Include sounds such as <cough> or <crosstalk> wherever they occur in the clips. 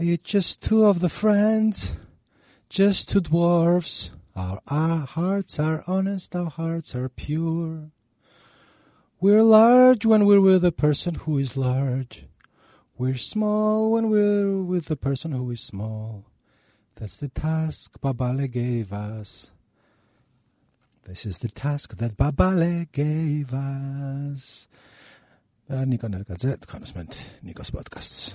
It's just two of the friends, just two dwarfs. Our, our hearts are honest, our hearts are pure. We're large when we're with a person who is large. We're small when we're with the person who is small. That's the task Babale gave us. This is the task that Babale gave us. Uh, Niko Nergadze, Congressman Nikos Podcasts.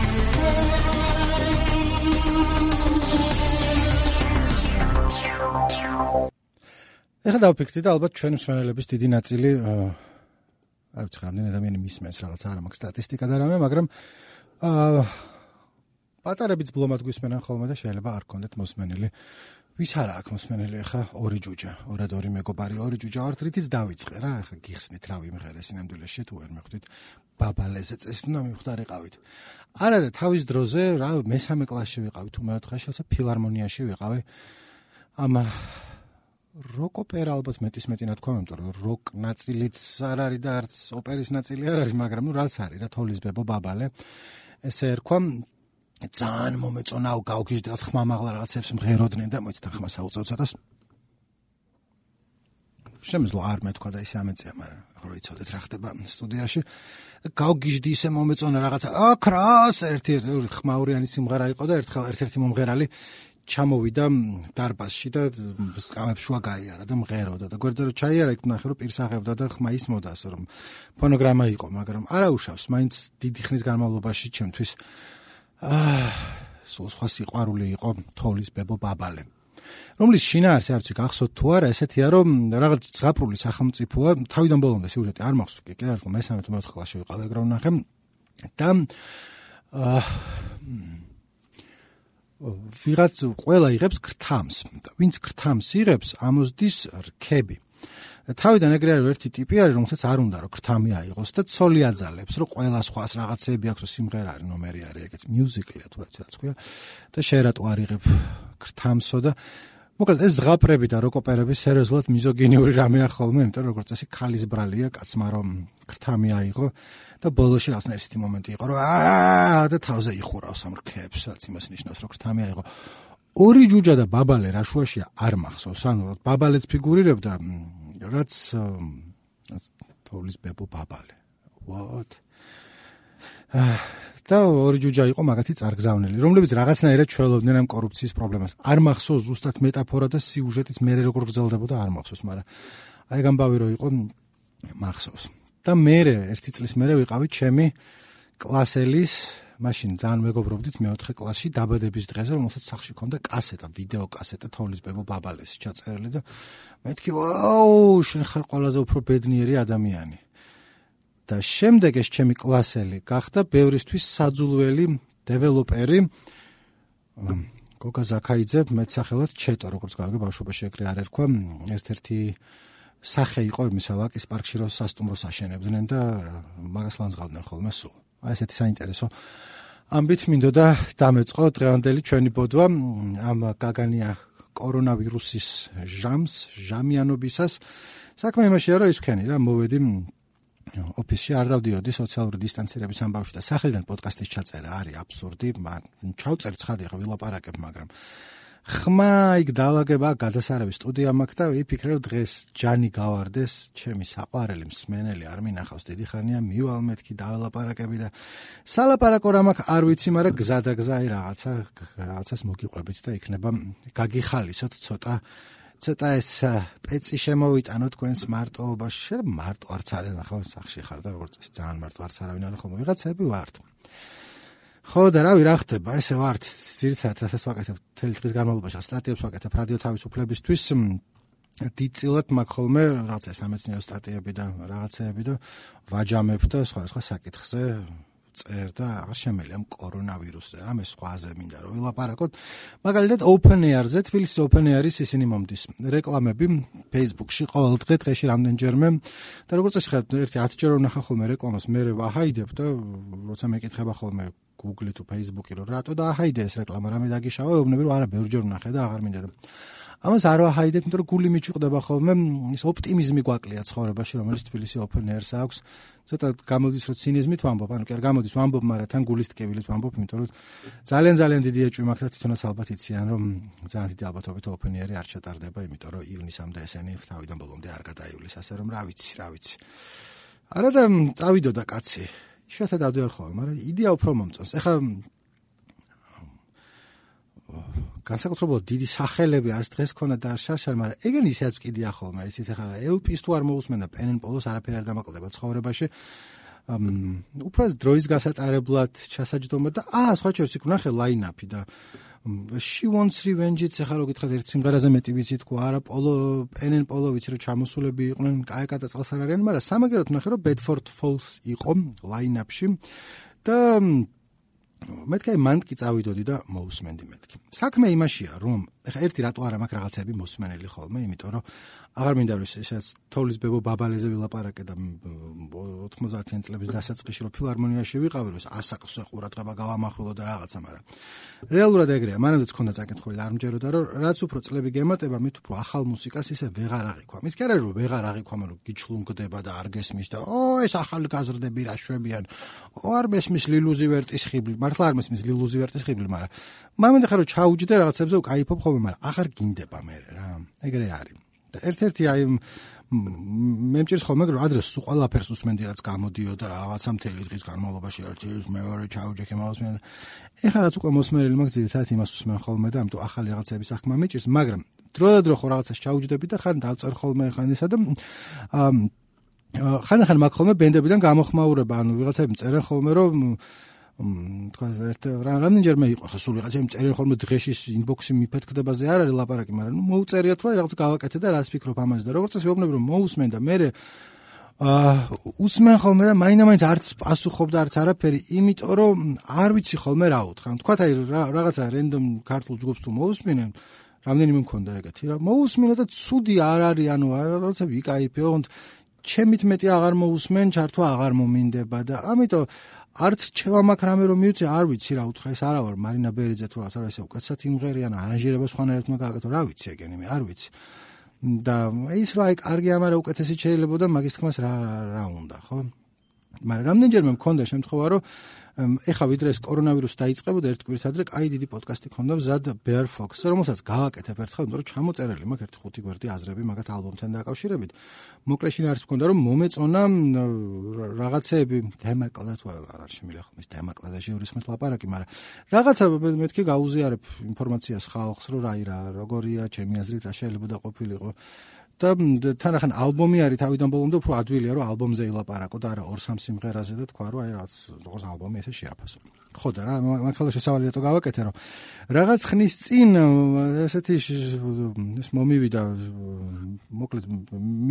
ეხლა დავფიქრდი და ალბათ ჩვენი მსმენელების დიდი ნაწილი არ ვიცი რამდენი ადამიანი მისმენს რაღაც არა მაქვს სტატისტიკა და რამე, მაგრამ აა პატარებიც ბლომად გვისმენენ ხოლმე და შეიძლება არ კონდეთ მოსმენელი. ვის არა აქვს მოსმენელი ახლა ორი ჯუჯა, ორად ორი მეგობარი, ორი ჯუჯა ვართ, რითიც დავიწყე რა, ახლა გიხსნით რა ვიმღერე სინამდვილეში თუ ვერ მეხვდით ბაბალეზე წეს უნდა მივხვდარიყავით. არა და თავის დროზე რა მესამე კლასში ვიყავი თუ მეოთხე შეიძლება ფილარმონიაში ვიყავი. ამა როკ ოპერა ალბათ მეტის მეტი ნათქვა, იმიტომ რომ როკ ნაწილიც არ არის და არც ოპერის ნაწილი არ არის, მაგრამ ნუ რაც არის რა თოლის ბებო ბაბალე. ესე ერქვა ძალიან მომეწონაო გავგიჟდას ხმამაღლა რაღაცებს მღეროდნენ და მოიცა ხმა საუწევ ცოტას. შემძლო არ მეთქვა და ისე ამეწია, მაგრამ რო იცოდეთ რა ხდება სტუდიაში. გავგიჟდი ისე მომეწონა რაღაცა. აკრას ერთი ხმაურიანი სიმღერა იყო და ერთხელ ერთ-ერთი მომღერალი ჩამოვიდა დარბაზში და სკამებს შუა გაიარა და მღეროდა და გვერდზე ჩაიარა იქ ნახე რომ პირსახებდა და ხმა ისმოდა ასე რომ ფონოგრამა იყო მაგრამ არა უშავს მაინც დიდი ხნის განმავლობაში ჩემთვის აა სულ სხვა სიყვარული იყო თოვლის ბებო ბაბალე. რომლის შინაარსი არც გახსოვთ თუ არა ესეთია რომ რაღაც ზღაპრული სახელმწიფოა თავიდან ბოლომდე სიუჟეტი არ მახსოვს კი კიდევ რომ მესამე თუ მეოთხე კლასში ვიყავ ეგ რომ ნახე. და აა ვიღაც ყველა იღებს გრთამს. და ვინც გრთამს იღებს ამოსდის რქები. თავიდან ეგრე არის ერთი ტიპი არის რომელსაც არ უნდა რომ გრთამი აიღოს და ცოლი აძალებს რომ ყველა სხვას რაღაცეები აქვს სიმღერა არის ნომერი არის ეგეთ მიუზიკლია თუ რაც რაც ქვია. და შეერატო არიღებ გრთამსო და მოკლედ ეს ზღაპრები და როკოპერები სერიოზულად მიზოგინიური რამეა ხოლმე იმიტომ როგორც წესი ქალის ბრალია კაცმა რომ გრთამი აიღო და ბოლოში რაღაცნაირი ისეთი მომენტი იყო რომ აა და თავზე იხურავს ამ რქებს რაც იმას ნიშნავს რომ გრთამი აიღო ორი ჯუჯა და ბაბალე რა შუაშია არ მახსოვს ანუ რომ ბაბალეც ფიგურირებდა რაც თოვლის ბებო ბაბალე what და ორი ჯუჯა იყო მაგათი წარგზავნელი, რომლებიც რაღაცნაირად ჩვეულობდნენ ამ კორუფციის პრობლემას. არ მახსოვს ზუსტად მეტაფორა და სიუჟეტიც მე როგორ გრძელდებოდა, არ მახსოვს, მაგრამ აი გამბავი რო იყო მახსოვს. და მე ერთი წლის მერე ვიყავი ჩემი კლასელის მაშინ ძალიან მეგობრობდით მეოთხე კლასში დაბადების დღეზე, რომელსაც სახში ქონდა კასეტა, ვიდეო კასეტა თოვლის ბებო ბაბალეს ჩაწერილი და მეთქი, ვაუ, შენ ხარ ყველაზე უფრო ბედნიერი ადამიანი. და შემდეგ ეს ჩემი კლასელი გახდა ბევრისთვის საძულველი დეველოპერი. გოგა ზაქაიძე მეცახელად ჩეტო როგორც გავიგე ბავშვობაში ეგრე არ ერქვა ერთ-ერთი სახე იყო იმისა ვაკის პარკში რო სასტუმროს აშენებდნენ და მაგას ლანძღავდნენ ხოლმე სულ. აი ესეთი საინტერესო ამბით მინდოდა დამეწყო დღევანდელი ჩვენი ბოდვა ამ გაგანია კორონავირუსის ჟამს ჟამიანობისას. საქმე იმაშია რომ ის ვქენი რა მოვედი ოფისში არ დავდიოდი სოციალური დისტანცირების ამბავში და სახელიდან პოდკასტის ჩაწერა არის აბსურდი. ჩავწერ ცხადი ახლა ვილაპარაკებ, მაგრამ ხმა იქ დაალაგება გადასარავი სტუდია მაქვს და ვიფიქრე რომ დღეს ჯანი გავარდეს, ჩემი საყვარელი მსმენელი არ მინახავს დიდი ხანია, მივალ მეთქი დაალაპარაკები და სალაპარაკო რა მაქვს არ ვიცი, მაგრამ გზა და გზა აი რაღაცა რაღაცას მოგიყვებით და იქნება გაგიხალისოთ ცოტა ცოტა ეს პეცი შემოვიტანო თქვენს მარტოობაში. შენ მარტო არც არის ახლა სახში ხარ და როგორც ეს ძალიან მარტო არც არავინ არ ხოლმე ვიღაცები ვართ. ხო და რავი რა ხდება ესე ვართ ძირითადად ასე ვაკეთებ თელი დღის განმავლობაში სტატიებს ვაკეთებ რადიო თავისუფლებისთვის დიწილად მაგ ხოლმე რაღაცა სამეცნიერო სტატიები და რაღაცეები და ვაჯამებ და სხვა სხვა საკითხზე წერ და აღარ შემელია კორონავირუსზე, რამე სხვაზე მინდა რომ ვილაპარაკოთ. მაგალითად OpenAir-ზე, თბილისის OpenAir-ის ისინი მომდის რეკლამები Facebook-ში ყოველ დღე დღეში რამდენჯერმე და როგორც წესი ხარ ერთი 10 ჯერ ვნახა ხოლმე რეკლამას, მე ვაჰაიდებ და როცა მეკითხება ხოლმე Google-ი თუ Facebook-ი რომ რატო დააჰაიდე ეს რეკლამა, რამე დაგიშავა, ეუბნები რომ არა, ბევრჯერ ვნახე და აღარ მინდა და ამას არ ვაჰაიდებ, იმიტომ რომ გული მიჩუყდება ხოლმე ის ოპტიმიზმი გვაკლია ცხოვრებაში, რომელიც თბილისი open air-ს აქვს. ცოტა გამოდის რომ ცინიზმით ვამბობ, ანუ კი არ გამოდის ვამბობ, მაგრამ თან გულის ტკივილით ვამბობ, იმიტომ რომ ძალიან ძალიან დიდი ეჭვი მაქვს და თვითონაც ალბათ იციან, რომ ძალიან დიდი ალბათობით open air-ი არ ჩატარდება, იმიტომ რომ ივნისამდე ესენი თავიდან ბოლომდე არ გადაივლის, ასე რომ რა ვიცი, რა ვიცი. არა და წავიდოდა კაცი. შეიძლება დავდივარ ხოლმე, მაგრამ იდეა უფრო მომწონს. ეხლა განსაკუთრებულად დიდი სახელები არის დღეს ქონა და შარშარ, მაგრამ ეგენ ისეც კიდია ხოლმე, ისიც ახლა ელპის თუ არ მოусმენდა პენენ პოლოს არაფერი არ დამაკლდება ცხოვრებაში. ამ უბრალოდ დროის გასატარებლად ჩასაჯდომა და აა სხვა შეიძლება იქ ნახე ლაინაპი და she wants revenge-იც ახლა რო გითხრათ ერთ სიმღერაზე მეტი ვიცი თქო არა პოლო პენენ პოლო ვიცი რომ ჩამოსულები იყვნენ კაი კატაწყალს არ არიან მაგრამ სამაგერად ნახე რომ bedford falls იყო ლაინაპში და მეთქე მან კი წავიდოდი და მოусმენდი მეთქი. საქმე იმაშია, რომ ეხა ერთი რატო არა მაქვს რაღაცები მოსმენელი ხოლმე, იმიტომ რომ აღარ მინდა რომ ესაც თოვლის ბებო ბაბალეზე ვილაპარაკე და 90-იან წლების დასაწყისში რომ ფილარმონიაში ვიყავი რომ ასაკსე ყურადღება გავამახვილო და რაღაცა მაგრამ რეალურად ეგრეა მანამდეც ქონდა წაკითხული არ მჯეროდა რომ რაც უფრო წლები გემატება მით უფრო ახალ მუსიკას ისე ვეღარ აღიქვამ ის კი არა რომ ვეღარ აღიქვამ რომ გიჩლუნგდება და არ გესმის და ო ეს ახალი გაზრდები რა შვებიან. ო არ მესმის ლილუზი ვერტის ხიბლი. მართლა არ მესმის ლილუზი ვერტის ხიბლი მაგრამ მამონტე ხარო ჩაუჯდე რაღაცებზე უკაიფობ ხოლმე მაგრამ აღარ გინდება მე რა ეგრე არის. ერთ-ერთი აი მე მჭირს ხოლმე რომ ადრეს სულ ყველაფერს უსმენდი რაც გამოდიოდა რაღაცა მთელი დღის განმავლობაში ერთი მეორე ჩაუჯექი მოსმენ ეხლა რაც უკვე მოსმენელი მაქვს ძირითადად იმას უსმენ ხოლმე და ამიტომ ახალი რაღაცების საქმე მეჭირს მაგრამ დრო და დრო ხო რაღაცას ჩაუჯდები და ხან დავწერ ხოლმე ხან ისა და ხან ხან მაქვს ხოლმე ბენდებიდან გამოხმაურება ანუ ვიღაცები წერენ ხოლმე რომ თქვა ერთ რამდენჯერმე იყო ხა სულ ვიღაცა მწერენ ხოლმე დღეში ინბოქსი მიფეთქდებაზე არ არის ლაპარაკი, მაგრამ ნუ მოუწერია თუ რა რაღაც გავაკეთე და რას ფიქრობ ამაზე და როგორც წესი ვეუბნები რომ მოусმენ და მე აა უსმენ ხოლმე და მაინამაინც არც პასუხობ და არც არაფერი, იმიტომ რომ არ ვიცი ხოლმე რა უთხრა. თქვა აი რაღაცა რენდომ ქართულ ჯგუფს თუ მოусმინენ, რამდენიმე მქონდა ეგეთი რა. მოусმინე და ცუდი არ არის, ანუ რაღაცა ვიკაიფეო, ჩემით მეტი აღარ მოусმენ, ჩართვა აღარ მომინდება და ამიტომ არც ჩევა მაქვს რამე რომ მივიწე არ ვიცი რა უთხრა. ეს არა ვარ მარინა ბერიძე თუ რაღაცა ესე უკეთესად იმღერიან არანჟირება სხვანაირად უნდა გააკეთო რა ვიცი ეგენი მე არ ვიცი. და ის რა აი კარგი ამარა უკეთესი შეიძლება და მაგის თქმას რა რა უნდა ხო? მაგრამ რამდენჯერმე მქონდა შემთხვევა რომ ეხა ვიდრე ეს კორონავირუსი დაიწყებოდა ერთ კვირით ადრე, კაი დიდი პოდკასტი ქონდა მზად Bear Fox, რომელსაც გავაკეთებ ერთხელ, იმიტომ რომ ჩამოწერილი მაქვს ერთი ხუთი გვერდი აზრები მაგათ ალბომთან დაკავშირებით. მოკლეში არის მქონდა რომ მომეწონა რაღაცეები დემაკლდა თუ არ არის შემიძლია ხომ ის დემაკლდა და შეურისმის ლაპარაკი, მაგრამ რაღაცა მეთქი გაუზიარებ ინფორმაციას ხალხს, რომ რაი რა, როგორია, ჩემი აზრით რა შეიძლება და ყოფილიყო. და თანახან ალბომი არის თავიდან ბოლომდე უფრო ადვილია რომ ალბომზე ილაპარაკო და არა ორ სამ სიმღერაზე და თქვა რომ აი რაღაც როგორც ალბომი ესე შეაფასო. ხო და რა მაგალითად შესავალი რატო გავაკეთე რომ რაღაც ხნის წინ ესეთი ეს მომივიდა მოკლედ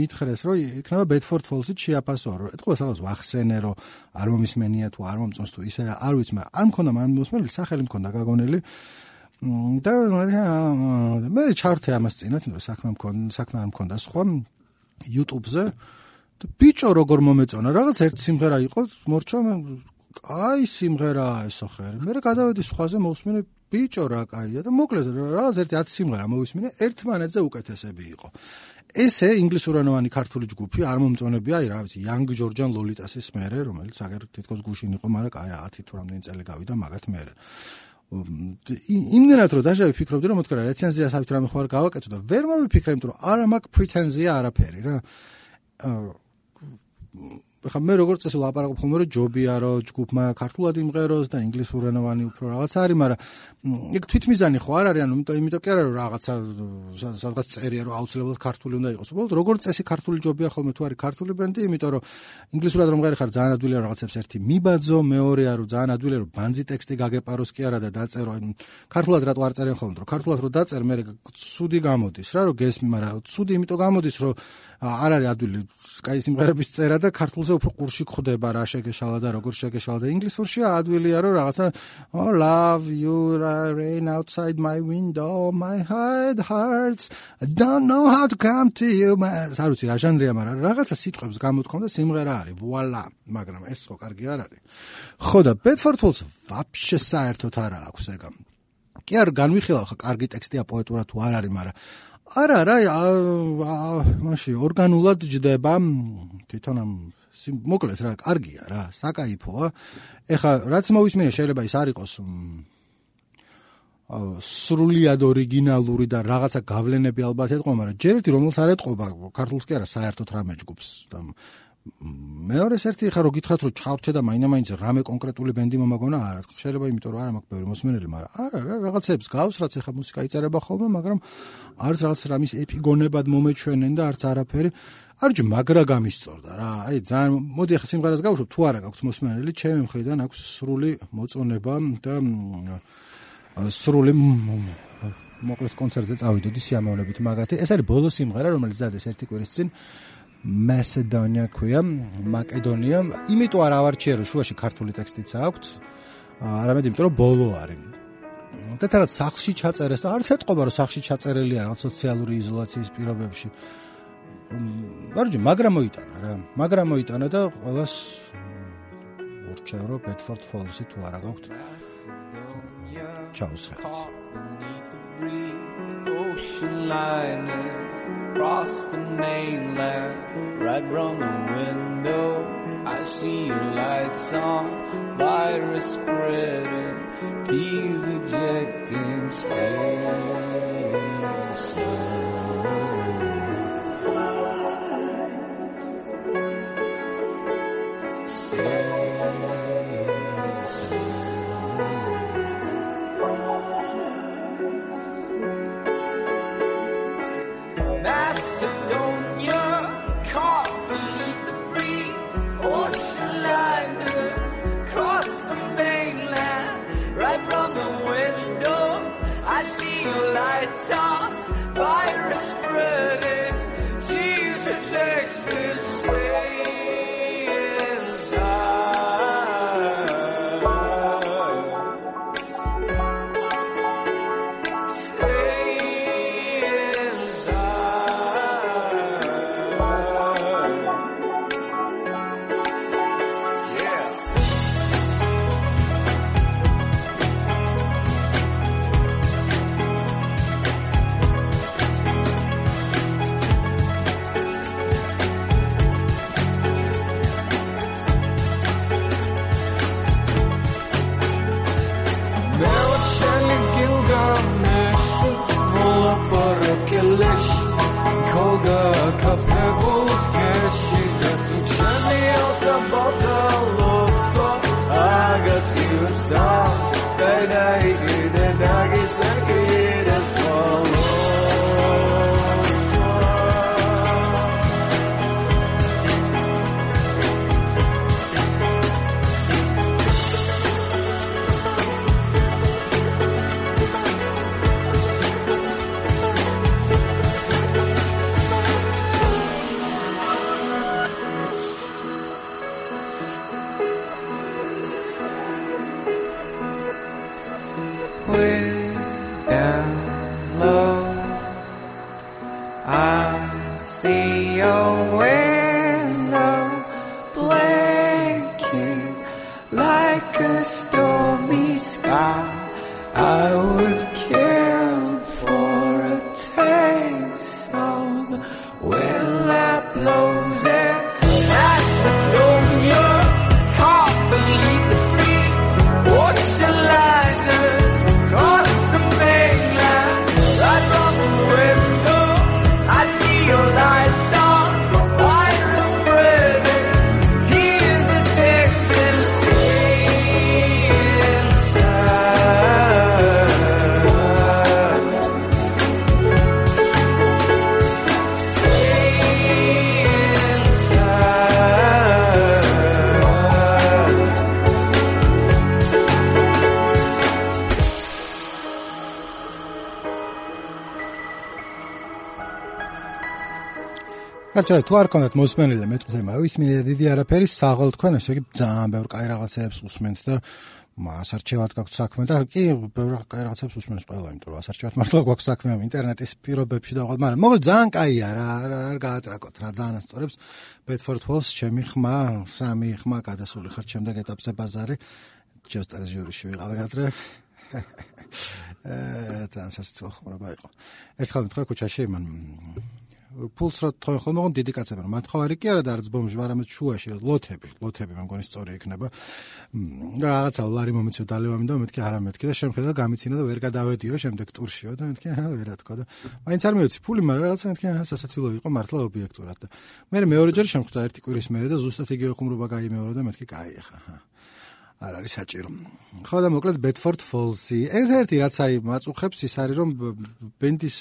მითხრეს რომ იქნება Bedford Falls-ით შეაფასო რომ ეთქვა სადღაც ვახსენე რომ არ მომისმენია თუ არ მომწონს თუ ისე არ ვიცი მაგრამ არ მქონდა მან მოსმენელი სახელი მქონდა გაგონელი და მე ჩართე ამას წინათ, იმიტომ რომ საქმე მქონდა, საქმე არ მქონდა სხვა YouTube-ზე. ბიჭო როგორ მომეწონა, რაღაც ერთ სიმღერა იყო, მორჩა აი სიმღერაა ეს ახერ. მე გადავედი სხვაზე მოვსმინე ბიჭო რა კაია და მოკლედ რაღაც ერთი 10 სიმღერა მოვისმინე, ერთმანეთზე უკეთესები იყო. ესე ინგლისურენოვანი ქართული ჯგუფი არ მომწონებია, აი რა ვიცი, Young Georgian Lolitas-ის მერე, რომელიც აგერ თითქოს გუშინ იყო, მაგრამ აი 10 თუ რამდენი წელი გავიდა მაგათ მერე. იმდენად რომ დაჟავი ფიქრობდი რომ მეთქვა რა რეცენზია თავით რამე ხوار გავაკეთო და ვერ მოვიფიქრე იმიტომ რომ არა მაქვს პრეტენზია არაფერი რა. ხა მე როგორც წესი ლაპარაკობ ხოლმე რომ ჯობია რომ ჯგუფმა ქართულად იმღეროს და ინგლისურენოვანი უფრო რაღაც არის, მაგრამ იქ თვითმიზანი ხო არ არის, ანუ იმიტომ იმიტომ კი არა რომ რაღაცა სადღაც წერია რომ აუცილებლად ქართული უნდა იყოს. უბრალოდ როგორც წესი ქართული ჯობია ხოლმე თუ არის ქართული ბენდი, იმიტომ რომ ინგლისურად რომ ღერი ხარ ძალიან ადვილია რაღაცებს ერთი მიბაძო, მეორეა რომ ძალიან ადვილია რომ ბანძი ტექსტი გაგეპაროს კი არა და დაწერო. ქართულად რატო არ წერენ ხოლმე, რომ ქართულად რომ დაწერ მე ცუდი გამოდის რა, რომ გესმი, მაგრამ ცუდი იმიტომ გამოდის, რომ არ არის ადვილი კაი სიმღერების წერა და ქართულზე ყველაზე უფრო ყურში ხდება რა შეგეშალა და როგორ შეგეშალა და ინგლისურში ადვილია რომ რაღაცა oh love you rain outside my window my head hurts I don't know how to come to you არ ვიცი რა ჟანრია მაგრამ რაღაცა სიტყვებს გამოთქვამდა სიმღერა არის. ვუალა მაგრამ ეს ხო კარგი არ არის. ხო და ბედფორდ ჰოლს ვაფშე საერთოდ არ აქვს ეგა. კი არ განვიხილავ ხა კარგი ტექსტია პოეტურა თუ არ არის მაგრამ არა არა მაში ორგანულად ჯდება თვითონ ამ მოკლედ რა კარგია რა საკაიფოა ეხა რაც მოვისმინე შეიძლება ის არ იყოს სრულიად ორიგინალური და რაღაცა გავლენები ალბათ ეთყობა მაგრამ ჯერ ერთი რომელს არ ეთყობა ქართულს კი არა საერთოდ რამე ჯგუფს და მეორეს ერთი ხა რო გითხრათ რომ ჩავრთე და მაინამაინც რამე კონკრეტული ბენდი მომაგონა არა შეიძლება იმიტომ რომ არა მაქვს ბევრი მოსმენელი მაგრამ არა რა რაღაცებს გავს რაც ეხა მუსიკა იწერება ხოლმე მაგრამ არც რაღაც რამის ეპიგონებად მომეჩვენენ და არც არაფერი. არჯი მაგრა გამისწორდა რა. აი ძალიან მოდი ახლა სიმღერას გავუშვებ თუ არა გაქვს მოსმენელი ჩემი მხრიდან აქვს სრული მოწონება და სრული მოკლედ კონცერტზე წავიდოდი სიამოვნებით მაგათი. ეს არის ბოლო სიმღერა რომელიც დადეს ერთი კვირის წინ მასედონია ქვია მაკედონია. იმიტომ არ ავარჩიე რომ შუაში ქართული ტექსტიც აქვს არამედ იმიტომ რომ ბოლო არის. და თერაც სახში ჩაწერეს და არც ეთყობა რომ სახში ჩაწერილია რაღაც სოციალური იზოლაციის პირობებში. ვარჯი მაგრამ მოიტანა რა. მაგრამ მოიტანა და ყოველას ურჩევ რომ ბედფორდ ფოლსი თუ არა გაქვთ ჩაუსხეთ ocean liners across the mainland right from the window I see your lights on virus spreading tears ejecting stay კაცო, თუ არ კონდათ მოსმენილი მეტყვი, მაგრამ ისმინე დიდი არაფერი, საღოლ თქვენ, ესე იგი ძალიან ბევრ კაი რაღაცებს უსმენთ და ასარჩევად გაქვთ საქმე და კი ბევრ კაი რაღაცებს უსმენს ყველა, იმიტომ რომ ასარჩევად მართლა გვაქვს საქმე ინტერნეტის პირობებში და ყოველ, მაგრამ მოკლედ ძალიან კაია რა, არ გაატრაკოთ რა, ძალიან ასწორებს. Bedford Falls ჩემი ხმა, სამი ხმა გადასული ხარ ჩემ და გეტაპზე ბაზარი. ჯოსტარ ჟიურიში ვიყავი ადრე. <laughs> აა თან სასწაულ ხმობა იყო. ერთხელ მეთქვა ქუჩაში მან ფულს რა თქო ხოლმე მოგონ დიდი კაცები რომ მათხოვარი კი არა და არც ბომჟი არამედ შუაში ლოთები ლოთები მე მგონი სწორი იქნება. რაღაცა ლარი მომეცო დალევამი და მეთქი არა მეთქი და შემხედა გამიცინა და ვერ გადავედიო შემდეგ ტურშიო და მეთქი აა ვერა თქო და მაინც არ მეოცი ფული მაგრამ რაღაცა მეთქი აა სასაცილო იყო მართლა ობიექტურად და მე მეორეჯერ შემხვდა ერთი კვირის მერე და ზუსტად იგივე ხუმრობა გაიმეორა და მეთქი კაი ხა არ არის საჭირო. ხო და მოკლედ Bedford Falls-ი. ეს ერთი რაც აი მაწუხებს ის არის რომ ბენდის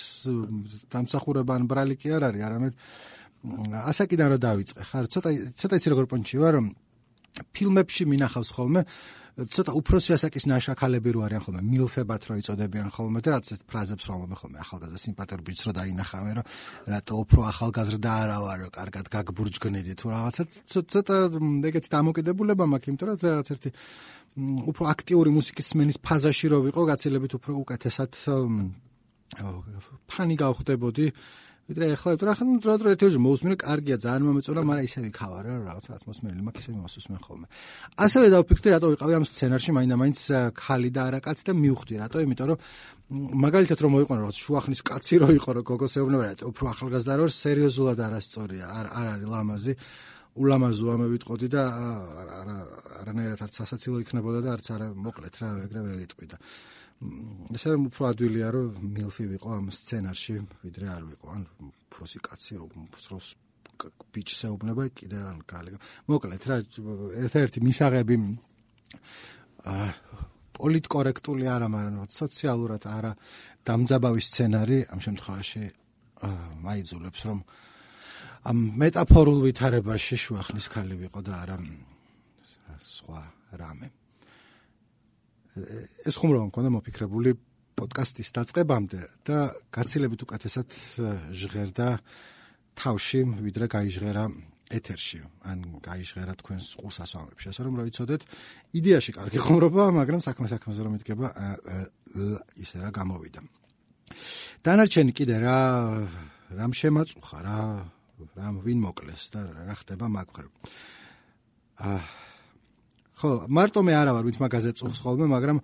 დამსახურება ან ბრალი კი არ არის, არამედ ასაკიდან რა დავიწყე. ხარ ცოტა ცოტა იცი როგორ პონჩი ვარ რომ ფილმებში მინახავს ხოლმე ცოტა უფროსი ასაკის ნაშაკალები რო არიან ხოლმე მილფებად რო იწოდებიან ხოლმე და რაც ფრაზებს რომ მომე ხოლმე ახალგაზრდა სიმპათურ ბიჭს რო დაინახავენ რომ რატო უფრო ახალგაზრდა არა ვარო კარგად გაგბურჯგნიდი თუ რაღაცა ცოტა ეგეთი დამოკიდებულება მაქვს იმიტომ რომ რაღაც ერთი უფრო აქტიური მუსიკის სმენის ფაზაში რო ვიყო გაცილებით უფრო უკეთესად ფანი გავხდებოდი ვიდრე ახლა რა ხან დრო დრო ერთეულში მოусმინე კარგია ძალიან მომეწონა მაგრამ ისე ვიქავა რა რაღაცა მოსმენელი მაქვს ისე მოსუსმენ ხოლმე. ასევე დავფიქრდი რატო ვიყავი ამ სცენარში მაინდა მაინც ხალი და არა კაცი და მივხვდი რატო? იმიტომ რომ მაგალითად რომ მოიყვანო რაღაც შუახნის კაცი რო იყო რო გოგოსეუბნება რა უფრო ახალგაზრდა რო სერიოზულად არასწორია არ არ არის ლამაზი. ულამაზო ამე ვიტყოდი და არა არანაირად არც სასაცილო იქნებოდა და არც არა მოკლედ რა ეგრევე ვიტყვი და ესე რომ უფრო ადვილია რომ მილფი ვიყო ამ სცენარში ვიდრე არ ვიყო ან ფროსი კაცი რომ ფროს ბიჭს ეუბნება კიდე ან კალი მოკლედ რა ერთ-ერთი მისაღები აა პოლიტკორექტული არა მაგრამ სოციალურად არა დამძაბავი სცენარი ამ შემთხვევაში მაიძულებს რომ ამ მეტაფორულ ვითარებაში შუახნის ქალი ვიყო და არა სხვა რამე ეს ხუმრობა მქონდა მოფიქრებული პოდკასტის დაწყებამდე და გაცილებით უკეთესად ჟღერდა თავში ვიდრე გაიჟღერა ეთერში. ან გაიჟღერა თქვენს ყურსასვამებში ასე რომ როიცოდეთ იდეაში კარგი ხუმრობა მაგრამ საქმე საქმეზე რომ მიდგება ისე რა გამოვიდა. დანარჩენი კიდე რა რამ შემაწუხა რა რამ ვინ მოკლეს და რა ხდება მაგ ხრებ აა ხო, მარტო მე არა ვარ, ვინც მაგაზე წუხს ხოლმე, მაგრამ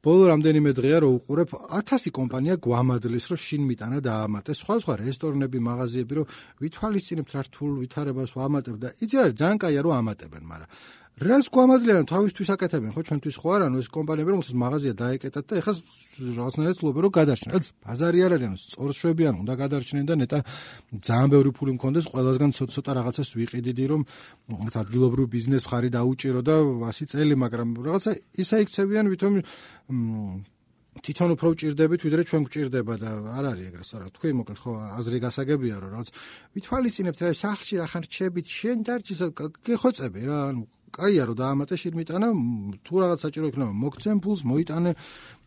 ბოლო რამდენიმე დღეა რო უყურებ 1000 კომპანია გვამადლის რომ შინ მიტანა დაამატეს სხვა სხვა რესტორნები, მაღაზიები რომ ვითვალისწინებთ რთულ ვითარებას ვამატებ და იცი რა ძალიან კაია რომ ამატებენ, მაგრამ რას გვამადლიან თავისთვის აკეთებენ? ხო ჩვენთვის ხო არა ნუ ეს კომპანიები რომელსაც მაღაზია დაეკეტათ და ეხლა რაღაცნაირად ცდილობენ რომ გადარჩნენ. ეს ბაზარი არ არის სწორ შვებიან უნდა გადარჩნენ და ნეტა ძალიან ბევრი ფული მქონდეს ყველასგან ცოტა ცოტა რაღაცას ვიყიდიდი რომ რაღაც ადგილობრივ ბიზნეს მხარი დაუჭირო და 100 წელი მაგრამ რაღაცა ისა იქცევიან ვითომ თვითონ უფრო ვჭirdებით ვიდრე ჩვენ გვჭirdება და არ არის ეგრე სწორად თქვი მოკლედ ხო აზრი გასაგებია რომ რაღაც ვითვალისწინებთ რა სახლში რა ხარ რჩებით შენ დარჩის გეხოცები რა ანუ კაია რომ დაამატე შირმიტანა თუ რაღაც საჭირო იქნება მოგცემ ფულს მოიტანე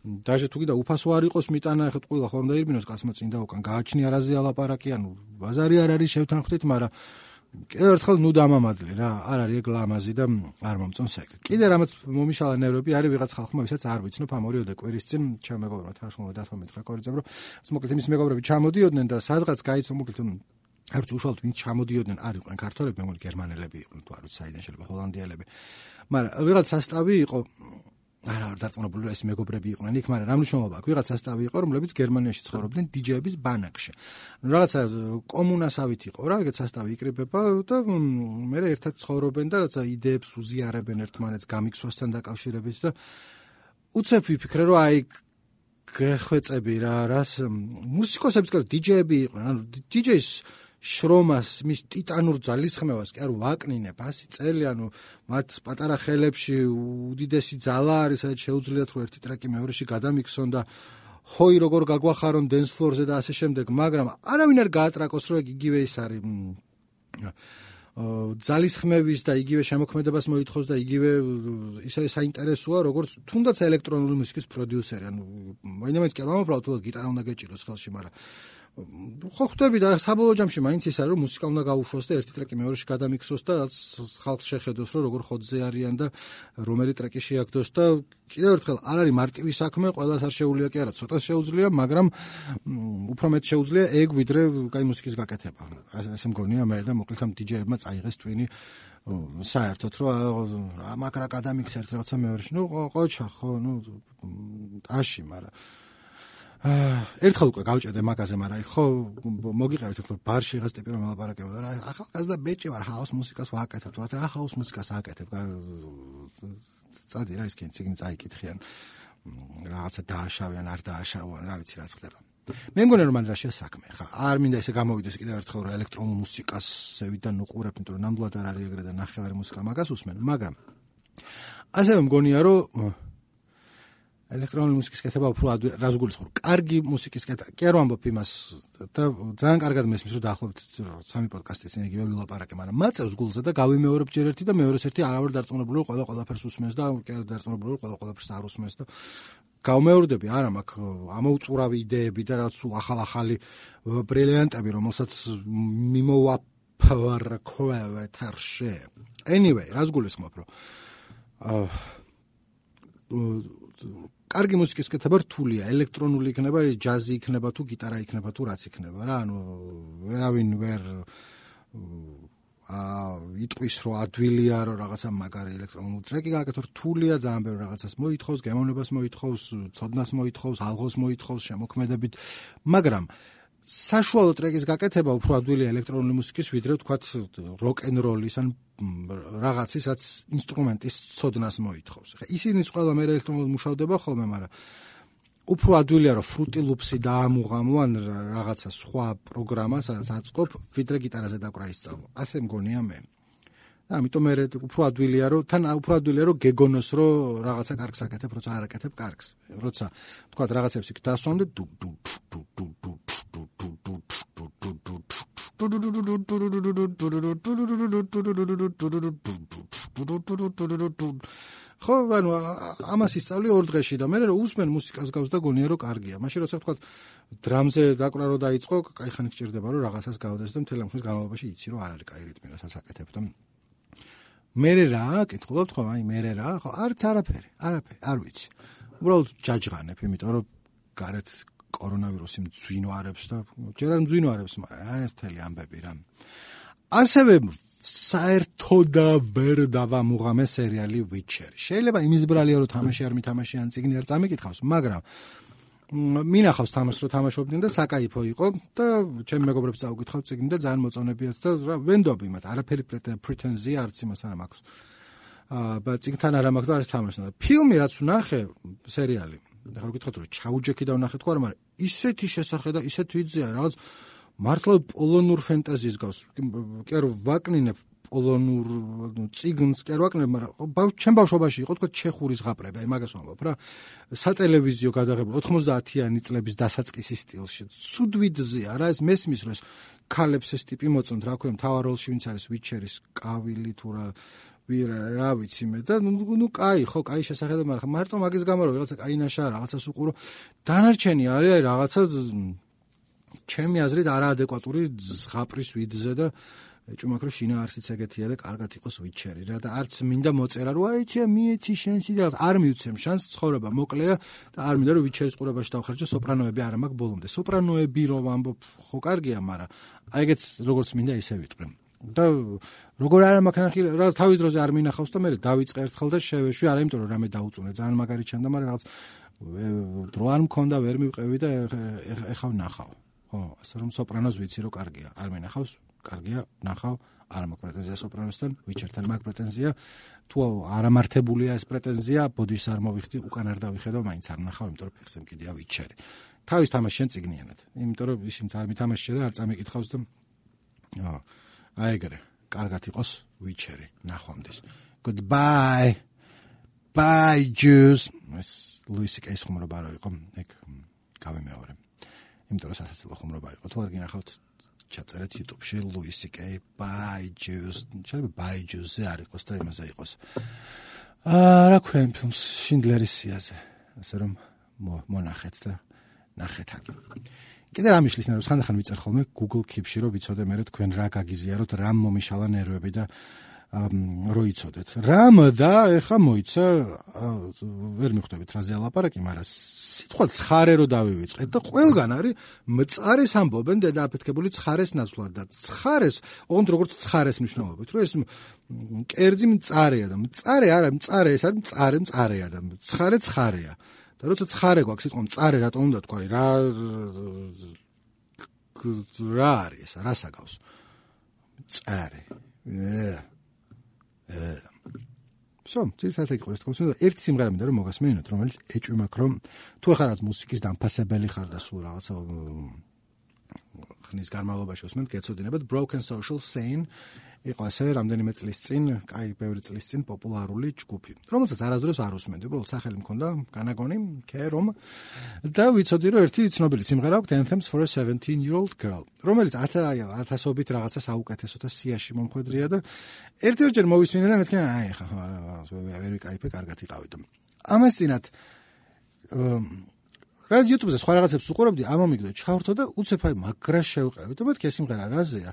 დაჟე თუ კიდე უფასო არ იყოს მიტანა ახლა ყველა ხომ დაირბინოს კაცმა წინ და უკან გააჩნი არაზე ალაპარაკი ანუ ბაზარი არ არის შევთანხმდით მაგრამ კიდევ ერთხელ ნუ დამამადლე რა არ არის ეგ ლამაზი და არ მომწონს ეგ. კიდე რამაც მომიშალა ნერვები არის ვიღაც ხალხმა ვისაც არ ვიცნობ ამ ორიოდე კვირის წინ ჩემ მეგობრებთან თანხმობა დათომეთ რა კორიძებ რომ მოკლედ იმის მეგობრები ჩამოდიოდნენ და სადღაც გაიცნო მოკლედ არც უშუალოდ ვინ ჩამოდიოდნენ არ იყვნენ ქართველები, მე მგონი გერმანელები იყვნენ, თუ არ ვიცი საიდან შეიძლება ჰოლანდიელები. მაგრამ ვიღაც სასტავი იყო არა არ დარწმუნებული რომ ეს მეგობრები იყვნენ იქ, მაგრამ რა მნიშვნელობა აქვს? ვიღაც სასტავი იყო, რომლებიც გერმანიაში ცხოვრობდნენ დიჯეების ბანაკში. რაღაცა კომუნასავით იყო რა, ეგეც სასტავი იკრიბება და მე ერთად ცხოვრობენ და რაღაცა იდეებს უზიარებენ ერთმანეთს გამიქსვასთან დაკავშირებით და უცებ ვიფიქრე რომ აი გეხვეწები რა, რას მუსიკოსებიც კი დიჯეები იყვნენ, ანუ დიჯეის შრომას, მის ტიტანურ ძალისხმევას კი არ ვაკნინებ 100 წელი, ანუ მათ პატარა ხელებში უდიდესი ძალა არის, სადაც შეუძლიათ რომ ერთი ტრეკი მეორეში გადამიქსონ და ჰოი როგორ გაგვახარონ დენს ფლორზე და ასე შემდეგ, მაგრამ არავინ არ გაატრაკოს რომ იგივე ის არის ძალისხმევის და იგივე შემოქმედებას მოითხოვს და იგივე ისე საინტერესოა როგორც თუნდაც ელექტრონული მუსიკის პროდიუსერი. ანუ მაინც კი არ მომფრავ თულად გიტარა უნდა გეჭიროს ხელში მაგრამ ხო ხვდები და საბოლოო ჯამში მაინც ის არის რომ მუსიკა უნდა გაუშვოს და ერთი ტრეკი მეორეში გადამიქსოს და რაც ხალხს შეხედოს რომ როგორ ხოძზე არიან და რომელი ტრეკი შეაგდოს და კიდევ ერთხელ არ არის მარტივი საქმე ყველას არ შეუძლია კი არა ცოტა შეუძლია მაგრამ უფრო მეტ შეუძლია ეგ ვიდრე კაი მუსიკის გაკეთება. ასე მგონია მე და მოკლედ ამ დიჯეებმა წაიღეს twini საერთოდ რომ მაგრა გადამიქსა ერთ რაღაცა მეორეში ნუ ყოჩა ხო ნუ აში მაგრამ ერთხელ უკვე გავჭედე მაგაზე, მაგრამ აი ხო მოგიყევით უფრო ბარში ღას ტიპი რომ ელაპარაკებოდა რა. ახალგაზრდა ბეჭი ვარ ჰაუს მუსიკას ვაკეთებ თორე რა. ჰაუს მუსიკას აკეთებ. წადი რა ის კენ ციგნი წაიკითხიან. რაღაცა დააშავიან არ დააშავიან რა ვიცი რა ხდება მე მგონია რომ მან რა შესაქმე ხა. არ მინდა ესე გამოვიდეს კიდევ ერთხელ რომ ელექტრონულ მუსიკას ზევიდან უყურებ იმიტომ რომ ნამდვილად არ არის ეგრე და ნახევარი მუსიკა მაგას usmen მაგრამ ასევე მგონია რომ ელექტრონული მუსიკის კეთება უფრო რას გულისხმობ? კარგი მუსიკის კეთება. კი არ ვამბობ იმას და ძალიან კარგად მესმის რომ დაახლოებით სამი პოდკასტი წინ იგივე ვილაპარაკე, მაგრამ მაწევს გულზე და გავიმეორებ ჯერ ერთი და მეორეს ერთი არავარ დარწმუნებული რომ ყველა ყველაფერს უსმენს და კი არ დარწმუნებული რომ ყველა ყველაფერს არ უსმენს და გავმეორდები არა მაქვს ამოუწურავი იდეები და რაც სულ ახალ-ახალი ბრილიანტები რომელსაც მიმოვაფარქოვე თარშე. Anyway, რას გულისხმობ რომ კარგი მუსიკის კეთება რთულია, ელექტრონული იქნება, ჯაზი იქნება თუ გიტარა იქნება თუ რაც იქნება რა, ანუ ვერავინ ვერ აა იტყვის რომ ადვილია რომ რაღაცა მაგარი ელექტრონული ტრეკი გააკეთო. რთულია, ძალიან ბევრ რაღაცას მოითხოვს, გემოვნებას მოითხოვს, ცოდნას მოითხოვს, ალღოს მოითხოვს, შემოქმედებით, მაგრამ საშუალო ტრეკის გაკეთება უფრო ადვილია ელექტრონული მუსიკის ვიდრე თქვათ როკ-ენ-როლის ან რაღაცის რაც ინსტრუმენტის ცოდნას მოითხოვს. ხა ისინიც ყველა მე ელექტრონულად მუშავდება ხოლმე, მაგრამ უფრო ადვილია რომ Fruity Loops-ი დაამუღამო ან რაღაცა სხვა პროგრამა, სადაც აწყობ ვიდრე გიტარაზე დაკვრა ისწავლო. ასე მგონია მე. და ამიტომ მე უფრო ადვილია რომ თან უფრო ადვილია რომ გეგონოს რომ რაღაცა კარგს აკეთებ, როცა არ აკეთებ კარგს. როცა თქვათ რაღაცებს იქ დასვამდე დუ დუ დუ დუ დუ ხო, ანუ ამას ისწავლი ორ დღეში და მე უსმენ მუსიკას გავს და გონია რომ კარგია. მაშინ როცა ვთქვა დრამზე დაკვრა რო დაიწყო, კაი ხანი გჭირდება რომ რაღაცას გავდეს და მთელი ამხნის განმავლობაში იცი რომ არ არის კაი რიტმი, რასაც აკეთებ და მერე რა კითხულობთ ხო, აი მერე რა, ხო, არც არაფერი, არაფერი, არ ვიცი. უბრალოდ ჯაჯღანებ, იმიტომ რომ გარეთ კორონავირუსი მძვინვარებს და ჯერ არ მძვინვარებს, მაგრამ აი მთელი ამბები რა. ასევე საერთოდ ვერ დავამუღამე სერიალი Witcher. შეიძლება იმის ბრალია რომ თამაში არ მითამაში ან ციგნი არ წამიკითხავს, მაგრამ მინახავს თამაშს რომ თამაშობდნენ და საკაიფო იყო და ჩემი მეგობრებს წაუკითხავ ციგნი და ძალიან მოწონებიათ და რა ვენდობი მათ არაფერი პრეტენზია არც იმას არ მაქვს. აა ციგნთან არ მაქვს და არის თამაშს და ფილმი რაც ვნახე სერიალი ახლა გითხოთ რომ ჩაუჯექი და ვნახე თქვა რომ მაგრამ ისეთი შესახე და ისეთ ვიძია რაღაც მართლა პოლონურ ფენტაზიის გავს. კი არ ვაკნინებ პოლონურ ციგნს კი არ ვაკნინებ მაგრამ ჩემ ბავშვობაში იყო თქვა ჩეხურის ღაპრები აი მაგას ვამბობ რა. სატელევიზიო გადაღებული 90-იანი წლების დასაწყისი სტილში. ცუდვიდზია რა ეს მესმის რომ ეს ქალებს ეს ტიპი მოწონთ რა ქვია მთავარ როლში ვინც არის ვიჩერის კავილი თუ რა ვირა რა ვიცი მე. და ნუ კაი ხო კაი შესაძლებელი მაგრამ მარტო მაგის გამო რომ რაღაცა კაი ნაშა რაღაცას უყურო დანარჩენი არის აი რაღაცა ჩემი აზრით არაადეკვატური ზღაპრის ვიდზე და ჭუმაქრო შინა არსიც ეგეთია და კარგად იყოს ვიჩერი რა. და არც მინდა მოწერა რომ აი ჩე მიეცი შენსი და არ მიუცემ შანს ცხოვრება მოკლეა და არ მინდა რომ ვიჩერის ყურებაში დავხარჯო სოპრანოები არ მაქვს ბოლომდე სოპრანოები რომ ამბობ ხო კარგია მაგრამ აი ეგეც როგორც მინდა ისე ვიტყვი და როგორ არ მაქვს ნახი რა თავის დროზე არ მინახავს და მე დავიწყე ერთხელ და შევეშვი არა იმიტომ რომ რამე დაუწუნე. ძალიან მაგარი ჩანდა მაგრამ რაღაც დრო არ მქონდა ვერ მივყევი და ეხავ ნახავ. ხო ასე რომ სოპრანოს ვიცი რომ კარგია. არ მინახავს კარგია ნახავ არ მაქვს პრეტენზია სოპრანოსთან ვიჩერთან მაქვს პრეტენზია. თუ არამართებულია ეს პრეტენზია ბოდიშს არ მოვიხდი უკან არ დავიხედო მაინც არ ნახავ იმიტომ რომ ფეხზე მკიდია ვიჩერი. თავის თამაშიან ციგნიანად იმიტომ რომ ისინი არ მითამაშე და არ წამიკითხავს და აა აი ეგრე. კარგად იყოს ვიჩერი ნახვამდის. Goodbye. Bye juice ეს ლუისი კეის ხუმრობა რო იყო ეგ გავიმეორე იმიტომ რომ სასაცილო ხუმრობა იყო. თუ არ გინახავთ ჩაწერეთ YouTube-ში ლუისი კეი bye juice შეიძლება bye juice-ზე არ იყოს და იმაზე იყოს. აა რა ქვია ფილმს შინდლერის სიაზე? ასე რომ მონახეთ და ნახეთ აქ კიდე რა მიშლის ნერვებს ხანდახან ვიწერ ხოლმე Google Keep-ში რომ ვიცოდე მე თქვენ რა გაგიზიაროთ, რა მომიშალა ნერვები და როიცოდეთ. რამ და ეხა მოიცა ვერ მიხვდებით რაზე ალაპარაკი, მაგრამ სიტყვა ცხარე რო დავივიწყეთ და ყველგან არის მწარეს ამბობენ დედააფეთქებული ცხარეს ნაცვლად და ცხარეს, ოღონდ როგორც ცხარეს მნიშვნელობით, რომ ეს კერძი მწარეა და მწარე არა, მწარე ეს არის მწარე, მწარეა და ცხარე ცხარეა. და როცა ცხარე გვაქვს სიტყვა მწარე რატომ უნდა თქვა რა რა არის ესა რა საგავს? მწარე ე სომ ძირითადად ეგ ყოლეს თქოს და ერთი სიმღერა მინდა რომ მოგასმენინოთ რომელიც ეჭვიმაქ რომ თუ ახლა რაც მუსიკის დამფასებელი ხარ და სულ რაღაცა ხნის განმავლობაში უსმენთ გეცოდინებათ broken social scene იყო ასე რამდენიმე წლის წინ, კაი ბევრი წლის წინ პოპულარული ჯგუფი, რომელსაც არასდროს არ უსმენდი, უბრალოდ სახელი მქონდა განაგონი, ქერომ და ვიცოდი, რომ ერთი ცნობილი სიმღერა აქვს Anthems for a 17-year-old girl, რომელიც 1000-ობით რაღაცა საუკეთესოთა სიაში მომხვედრია და ერთ-ერთჯერ მოვისმინე და მეთქე, აი ხა, ვერ ვიკაიფე, კარგად იყავი. ამას წინათ რა YouTube-ზე სხვა რაღაცებს უყურებდი, ამომიგდო, ჩავრთო და უცებ აი მაგრა შევყევი. და მეთქე სიმღერა რაზეა?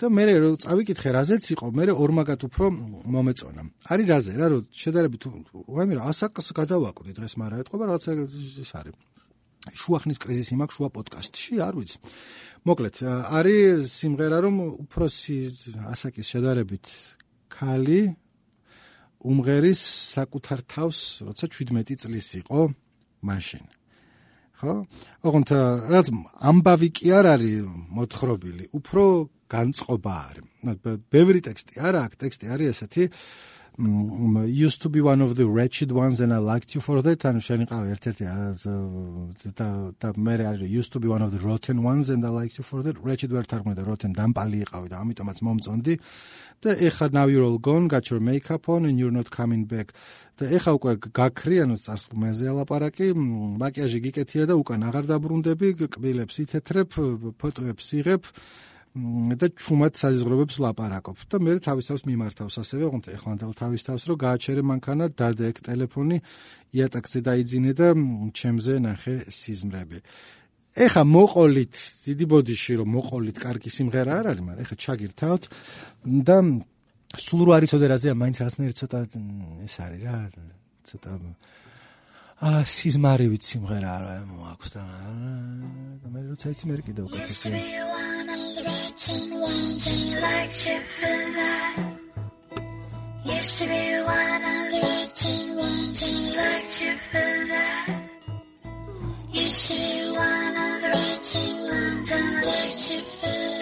და მე რო წავიკითხე რაზეც იყო, მე ორმაგად უფრო მომეწონა. არის რაზე რა, რომ შედარებით ვაიმე რა ასაკს გადავაკვდი დღეს, მაგრამ ეთყობა რაღაცა ის არის. შუახნის კრიზისი მაქვს შუა პოდკასტში, არ ვიცი. მოკლედ, არის სიმღერა, რომ უფროსი ასაკის შედარებით ქალი უმღერის საკუთარ თავს, როცა 17 წლის იყო, მაშინ. ხო? ოღონდ რაც ამბავი კი არ არის მოთხრობილი, უფრო განწყობა არის. ბევრი ტექსტი არა, აქ ტექსტი არის ესეთი used to be one of the wretched ones and I liked you for that. ანუ შენ იყავ ერთ-ერთი და და მე არის? used to be one of the rotten ones and I liked you for that. wretched ვერ თარგმნე და rotten დამპალი იყავი და ამიტომაც მომწონდი. და ეხა now you're all gone got your makeup on and you're not coming back. და ეხა უკვე გაქრიანო წარსულმეზე ალაპარაკი მაკიაჟი გიკეთია და უკან აღარ დაბრუნდები კბილებს ითეთრებ ფოტოებს იღებ და ჩუმად საზღვრებებს ლაპარაკობ. და მე თავის თავს მიმართავს ასევე ოღონდ ეხლანდელ თავის თავს რომ გააჩერე მანქანა დადეკ ტელეფონი იატაკზე დაიძინე და ჩემზე ნახე სიზმრები. ეხა მოყოლით დიდი ბოდიში რომ მოყოლით კარგი სიმღერა არ არის მაგრამ ეხა ჩაგირთავთ. და სულ რო არის ოდერაზეა მაინც რაღაცნაირად ცოტა ეს არის რა ცოტა აა სიზმარივით სიმღერა რა მოაქვს და მე როცა იცი მე კიდევ უკეთესია Used to be one of the rotten ones and liked you for that. Used to be one of the rotten ones and liked you for that.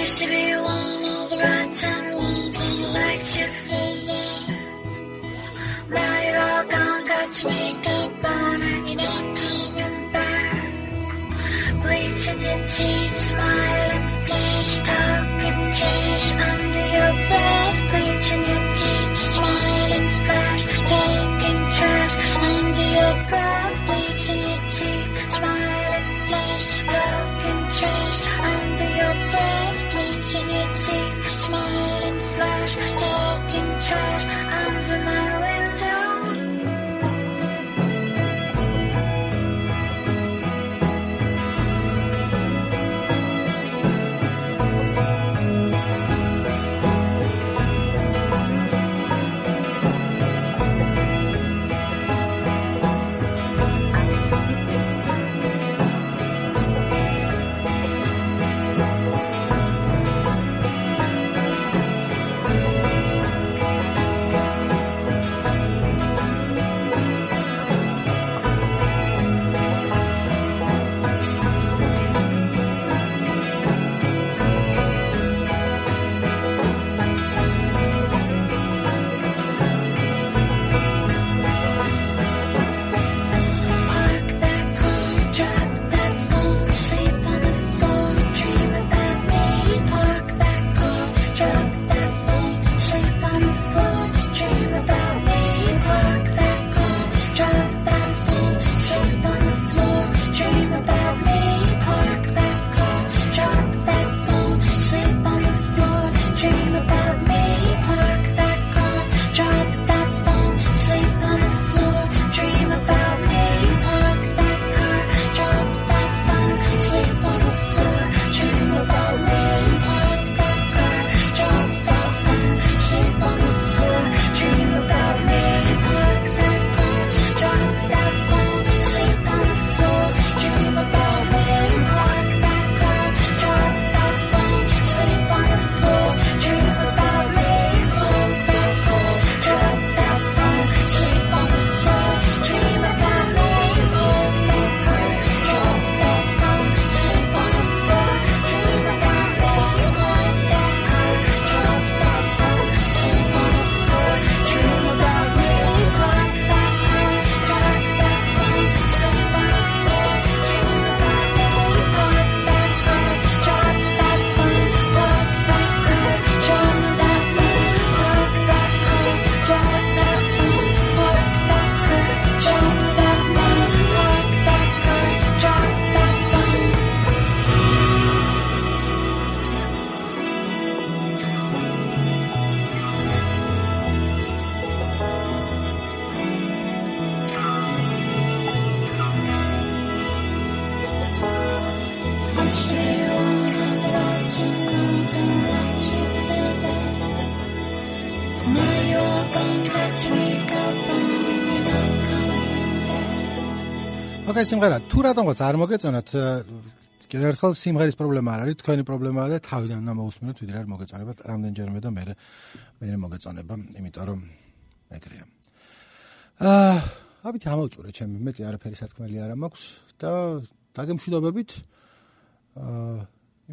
Used to be one of the rotten ones and let you feel that. Now you're all gone, got your makeup on and you're not coming back. Bleaching your teeth, smiling, flash, talking trash under your breath. Bleaching your მაგარი სიმღერა თუ რატომღაც არ მოგეწონათ ერთხელ სიმღერის პრობლემა არ არის თქვენი პრობლემაა და თავიდან უნდა მოусმინოთ ვიდრე არ მოგეწონება რამდენჯერმე და მე მე მოგეწონება იმიტომ რომ ეგრეა. აა აბით ამოვწურე ჩემი მეტი არაფერი სათქმელი არ მაქვს და დაგემშვიდობებით აა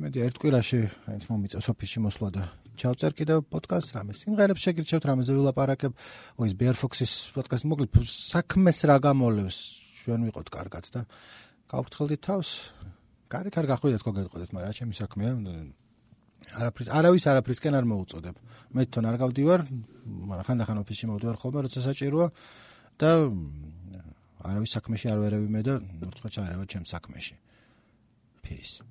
იმედი ერთ კვირაში ეს მომიწევს ოფისში მოსვლა და ჩავწერ კიდევ პოდკასტს რამე სიმღერებს შეგირჩევთ რამეზე ვილაპარაკებ ოის ბერფოქსის პოდკასტი მოკლედ საქმეს რა გამოლევს ჩვენ ვიყოთ კარგად და გავფრთხილდით თავს. გარეთ არ გახვიდეთ გოგეთყოდეთ, მაგრამ ჩემი საქმეა. არაფრის არავის არაფრისკენ არ მოუწოდებ. მე თვითონ არ გავდივარ, მაგრამ ხანდახან ოფისში მოვდივარ ხოლმე, როცა საჭიროა და არავის საქმეში არ ვერევიმე და ნორცხა ჩარევა ჩემ საქმეში. peace